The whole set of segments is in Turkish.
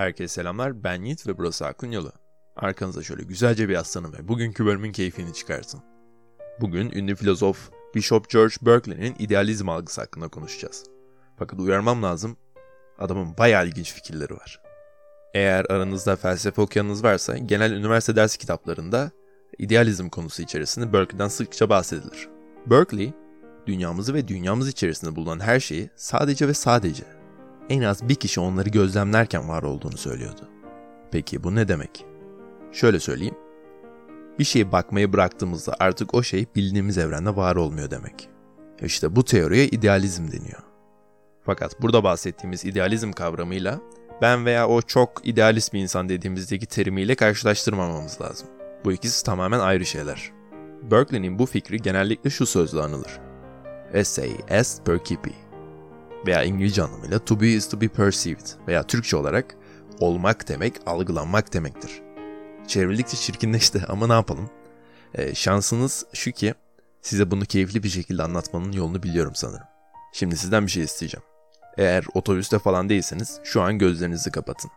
Herkese selamlar, ben Yiğit ve burası Aklın Yolu. Arkanıza şöyle güzelce bir yaslanın ve bugünkü bölümün keyfini çıkartın. Bugün ünlü filozof Bishop George Berkeley'nin idealizm algısı hakkında konuşacağız. Fakat uyarmam lazım, adamın bayağı ilginç fikirleri var. Eğer aranızda felsefe okuyanınız varsa genel üniversite ders kitaplarında idealizm konusu içerisinde Berkeley'den sıkça bahsedilir. Berkeley, dünyamızı ve dünyamız içerisinde bulunan her şeyi sadece ve sadece en az bir kişi onları gözlemlerken var olduğunu söylüyordu. Peki bu ne demek? Şöyle söyleyeyim. Bir şeye bakmayı bıraktığımızda artık o şey bildiğimiz evrende var olmuyor demek. İşte bu teoriye idealizm deniyor. Fakat burada bahsettiğimiz idealizm kavramıyla ben veya o çok idealist bir insan dediğimizdeki terimiyle karşılaştırmamamız lazım. Bu ikisi tamamen ayrı şeyler. Berkeley'nin bu fikri genellikle şu sözle anılır. Essay est percipi veya İngilizce anlamıyla to be is to be perceived veya Türkçe olarak olmak demek algılanmak demektir. Çevrildikçe çirkinleşti ama ne yapalım? Ee, şansınız şu ki size bunu keyifli bir şekilde anlatmanın yolunu biliyorum sanırım. Şimdi sizden bir şey isteyeceğim. Eğer otobüste falan değilseniz şu an gözlerinizi kapatın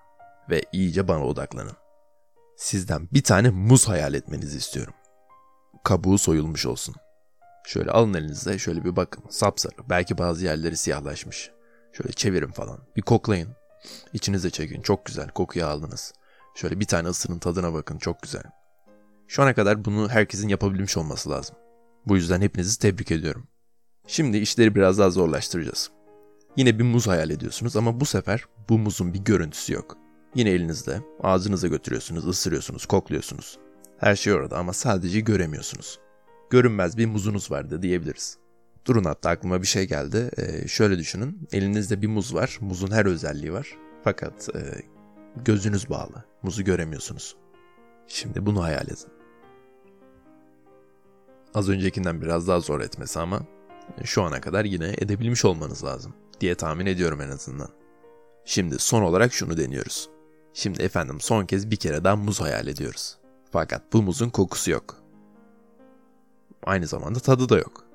ve iyice bana odaklanın. Sizden bir tane muz hayal etmenizi istiyorum. Kabuğu soyulmuş olsun. Şöyle alın elinize şöyle bir bakın. Sapsarı. Belki bazı yerleri siyahlaşmış. Şöyle çevirin falan. Bir koklayın. İçinize çekin. Çok güzel. Kokuyu aldınız. Şöyle bir tane ısırın tadına bakın. Çok güzel. Şu ana kadar bunu herkesin yapabilmiş olması lazım. Bu yüzden hepinizi tebrik ediyorum. Şimdi işleri biraz daha zorlaştıracağız. Yine bir muz hayal ediyorsunuz ama bu sefer bu muzun bir görüntüsü yok. Yine elinizde, ağzınıza götürüyorsunuz, ısırıyorsunuz, kokluyorsunuz. Her şey orada ama sadece göremiyorsunuz görünmez bir muzunuz vardı diyebiliriz. Durun hatta aklıma bir şey geldi. Ee, şöyle düşünün. Elinizde bir muz var. Muzun her özelliği var. Fakat e, gözünüz bağlı. Muzu göremiyorsunuz. Şimdi bunu hayal edin. Az öncekinden biraz daha zor etmesi ama şu ana kadar yine edebilmiş olmanız lazım diye tahmin ediyorum en azından. Şimdi son olarak şunu deniyoruz. Şimdi efendim son kez bir kere daha muz hayal ediyoruz. Fakat bu muzun kokusu yok. Aynı zamanda tadı da yok.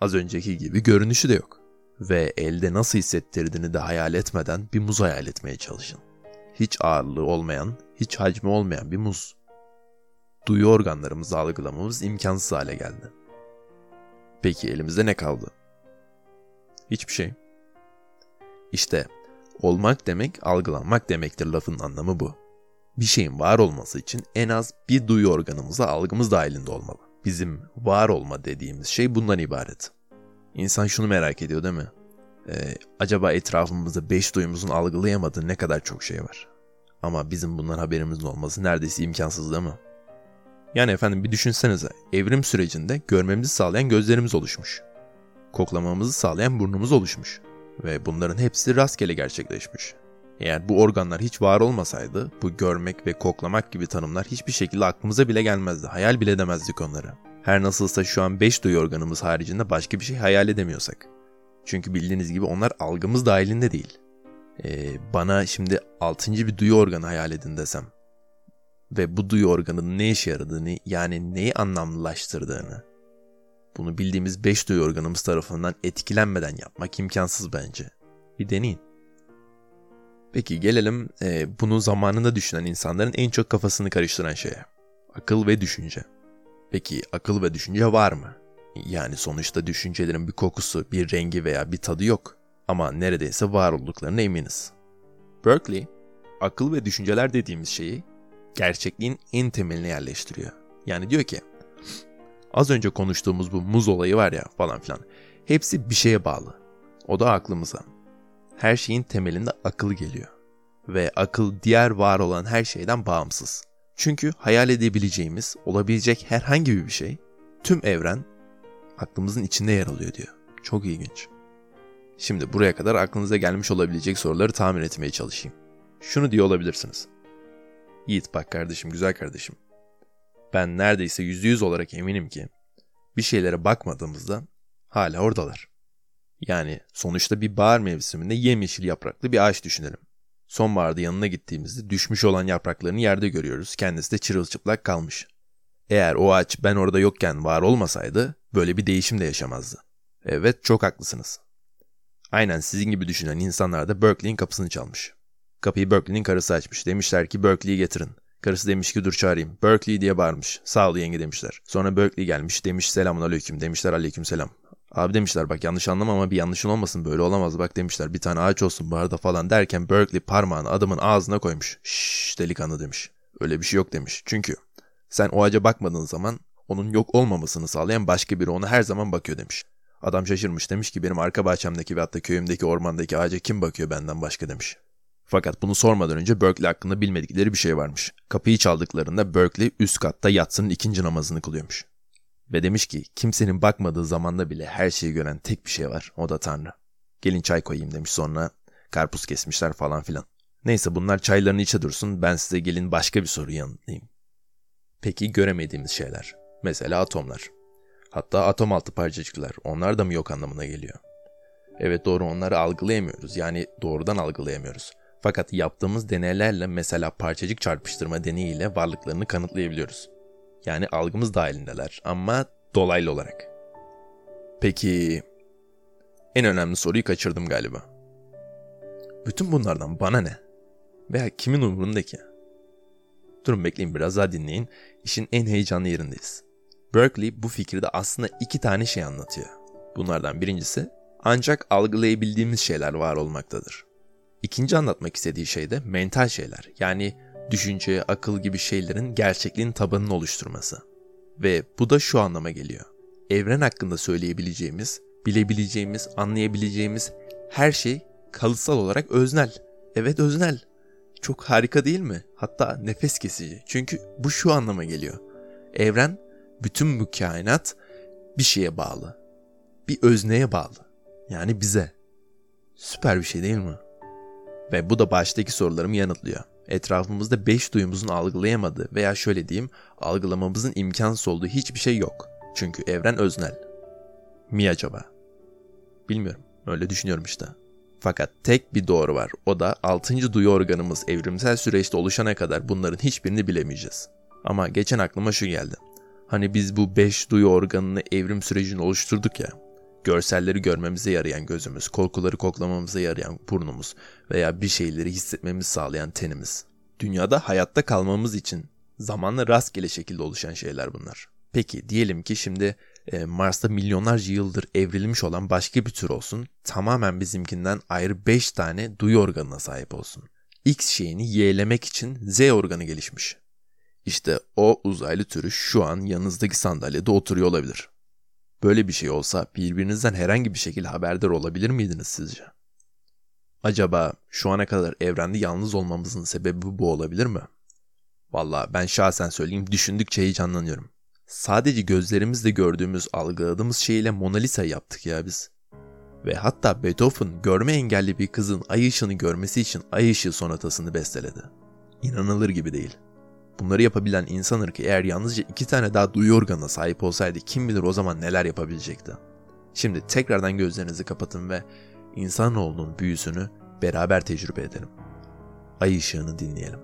Az önceki gibi görünüşü de yok. Ve elde nasıl hissettirdiğini de hayal etmeden bir muz hayal etmeye çalışın. Hiç ağırlığı olmayan, hiç hacmi olmayan bir muz. Duyu organlarımızı algılamamız imkansız hale geldi. Peki elimizde ne kaldı? Hiçbir şey. İşte olmak demek algılanmak demektir lafın anlamı bu. Bir şeyin var olması için en az bir duyu organımıza algımız dahilinde olmalı. Bizim var olma dediğimiz şey bundan ibaret. İnsan şunu merak ediyor değil mi? Ee, acaba etrafımızda beş duyumuzun algılayamadığı ne kadar çok şey var. Ama bizim bundan haberimizin olması neredeyse imkansız değil mi? Yani efendim bir düşünsenize evrim sürecinde görmemizi sağlayan gözlerimiz oluşmuş. Koklamamızı sağlayan burnumuz oluşmuş. Ve bunların hepsi rastgele gerçekleşmiş. Eğer bu organlar hiç var olmasaydı bu görmek ve koklamak gibi tanımlar hiçbir şekilde aklımıza bile gelmezdi. Hayal bile edemezdik onları. Her nasılsa şu an 5 duyu organımız haricinde başka bir şey hayal edemiyorsak. Çünkü bildiğiniz gibi onlar algımız dahilinde değil. Ee, bana şimdi 6. bir duyu organı hayal edin desem ve bu duyu organının ne işe yaradığını yani neyi anlamlılaştırdığını bunu bildiğimiz 5 duyu organımız tarafından etkilenmeden yapmak imkansız bence. Bir deneyin. Peki gelelim e, bunu zamanında düşünen insanların en çok kafasını karıştıran şeye. Akıl ve düşünce. Peki akıl ve düşünce var mı? Yani sonuçta düşüncelerin bir kokusu, bir rengi veya bir tadı yok. Ama neredeyse var olduklarına eminiz. Berkeley, akıl ve düşünceler dediğimiz şeyi gerçekliğin en temeline yerleştiriyor. Yani diyor ki, az önce konuştuğumuz bu muz olayı var ya falan filan. Hepsi bir şeye bağlı. O da aklımıza her şeyin temelinde akıl geliyor. Ve akıl diğer var olan her şeyden bağımsız. Çünkü hayal edebileceğimiz, olabilecek herhangi bir şey, tüm evren aklımızın içinde yer alıyor diyor. Çok ilginç. Şimdi buraya kadar aklınıza gelmiş olabilecek soruları tahmin etmeye çalışayım. Şunu diyor olabilirsiniz. Yiğit bak kardeşim, güzel kardeşim. Ben neredeyse yüzde yüz olarak eminim ki bir şeylere bakmadığımızda hala oradalar. Yani sonuçta bir bahar mevsiminde yemyeşil yapraklı bir ağaç düşünelim. Sonbaharda yanına gittiğimizde düşmüş olan yapraklarını yerde görüyoruz. Kendisi de çırılçıplak kalmış. Eğer o ağaç ben orada yokken var olmasaydı böyle bir değişim de yaşamazdı. Evet çok haklısınız. Aynen sizin gibi düşünen insanlar da Berkeley'in kapısını çalmış. Kapıyı Berkeley'nin karısı açmış. Demişler ki Berkeley'i getirin. Karısı demiş ki dur çağırayım. Berkeley diye bağırmış. Sağ ol yenge demişler. Sonra Berkeley gelmiş demiş selamun aleyküm. Demişler aleyküm selam. Abi demişler bak yanlış anlama ama bir yanlışın olmasın böyle olamaz bak demişler bir tane ağaç olsun bu arada falan derken Berkeley parmağını adamın ağzına koymuş. Şşş delikanlı demiş. Öyle bir şey yok demiş. Çünkü sen o ağaca bakmadığın zaman onun yok olmamasını sağlayan başka biri ona her zaman bakıyor demiş. Adam şaşırmış demiş ki benim arka bahçemdeki ve hatta köyümdeki ormandaki ağaca kim bakıyor benden başka demiş. Fakat bunu sormadan önce Berkeley hakkında bilmedikleri bir şey varmış. Kapıyı çaldıklarında Berkeley üst katta yatsının ikinci namazını kılıyormuş. Ve demiş ki kimsenin bakmadığı zamanda bile her şeyi gören tek bir şey var o da Tanrı. Gelin çay koyayım demiş sonra karpuz kesmişler falan filan. Neyse bunlar çaylarını içe dursun ben size gelin başka bir soru yanıtlayayım. Peki göremediğimiz şeyler. Mesela atomlar. Hatta atom altı parçacıklar. Onlar da mı yok anlamına geliyor? Evet doğru onları algılayamıyoruz. Yani doğrudan algılayamıyoruz. Fakat yaptığımız deneylerle mesela parçacık çarpıştırma deneyiyle varlıklarını kanıtlayabiliyoruz. Yani algımız dahilindeler ama dolaylı olarak. Peki en önemli soruyu kaçırdım galiba. Bütün bunlardan bana ne? Veya kimin umurunda ki? Durun bekleyin biraz daha dinleyin. İşin en heyecanlı yerindeyiz. Berkeley bu fikirde aslında iki tane şey anlatıyor. Bunlardan birincisi ancak algılayabildiğimiz şeyler var olmaktadır. İkinci anlatmak istediği şey de mental şeyler. Yani düşünce, akıl gibi şeylerin gerçekliğin tabanını oluşturması. Ve bu da şu anlama geliyor. Evren hakkında söyleyebileceğimiz, bilebileceğimiz, anlayabileceğimiz her şey kalıtsal olarak öznel. Evet öznel. Çok harika değil mi? Hatta nefes kesici. Çünkü bu şu anlama geliyor. Evren, bütün bu kainat bir şeye bağlı. Bir özneye bağlı. Yani bize. Süper bir şey değil mi? Ve bu da baştaki sorularımı yanıtlıyor. Etrafımızda beş duyumuzun algılayamadığı veya şöyle diyeyim algılamamızın imkansız olduğu hiçbir şey yok. Çünkü evren öznel. Mi acaba? Bilmiyorum. Öyle düşünüyorum işte. Fakat tek bir doğru var. O da 6. duyu organımız evrimsel süreçte oluşana kadar bunların hiçbirini bilemeyeceğiz. Ama geçen aklıma şu geldi. Hani biz bu 5 duyu organını evrim sürecini oluşturduk ya. Görselleri görmemize yarayan gözümüz, kokuları koklamamıza yarayan burnumuz veya bir şeyleri hissetmemizi sağlayan tenimiz. Dünyada hayatta kalmamız için zamanla rastgele şekilde oluşan şeyler bunlar. Peki diyelim ki şimdi e, Mars'ta milyonlarca yıldır evrilmiş olan başka bir tür olsun. Tamamen bizimkinden ayrı 5 tane duyu organına sahip olsun. X şeyini yeğlemek için Z organı gelişmiş. İşte o uzaylı türü şu an yanınızdaki sandalyede oturuyor olabilir. Böyle bir şey olsa birbirinizden herhangi bir şekilde haberdar olabilir miydiniz sizce? Acaba şu ana kadar evrende yalnız olmamızın sebebi bu olabilir mi? Valla ben şahsen söyleyeyim düşündükçe heyecanlanıyorum. Sadece gözlerimizle gördüğümüz, algıladığımız şeyle Mona Lisa yaptık ya biz. Ve hatta Beethoven görme engelli bir kızın ay ışığını görmesi için ay ışığı sonatasını besteledi. İnanılır gibi değil. Bunları yapabilen insan ırkı eğer yalnızca iki tane daha duyu organına sahip olsaydı kim bilir o zaman neler yapabilecekti. Şimdi tekrardan gözlerinizi kapatın ve insanoğlunun büyüsünü beraber tecrübe edelim. Ay ışığını dinleyelim.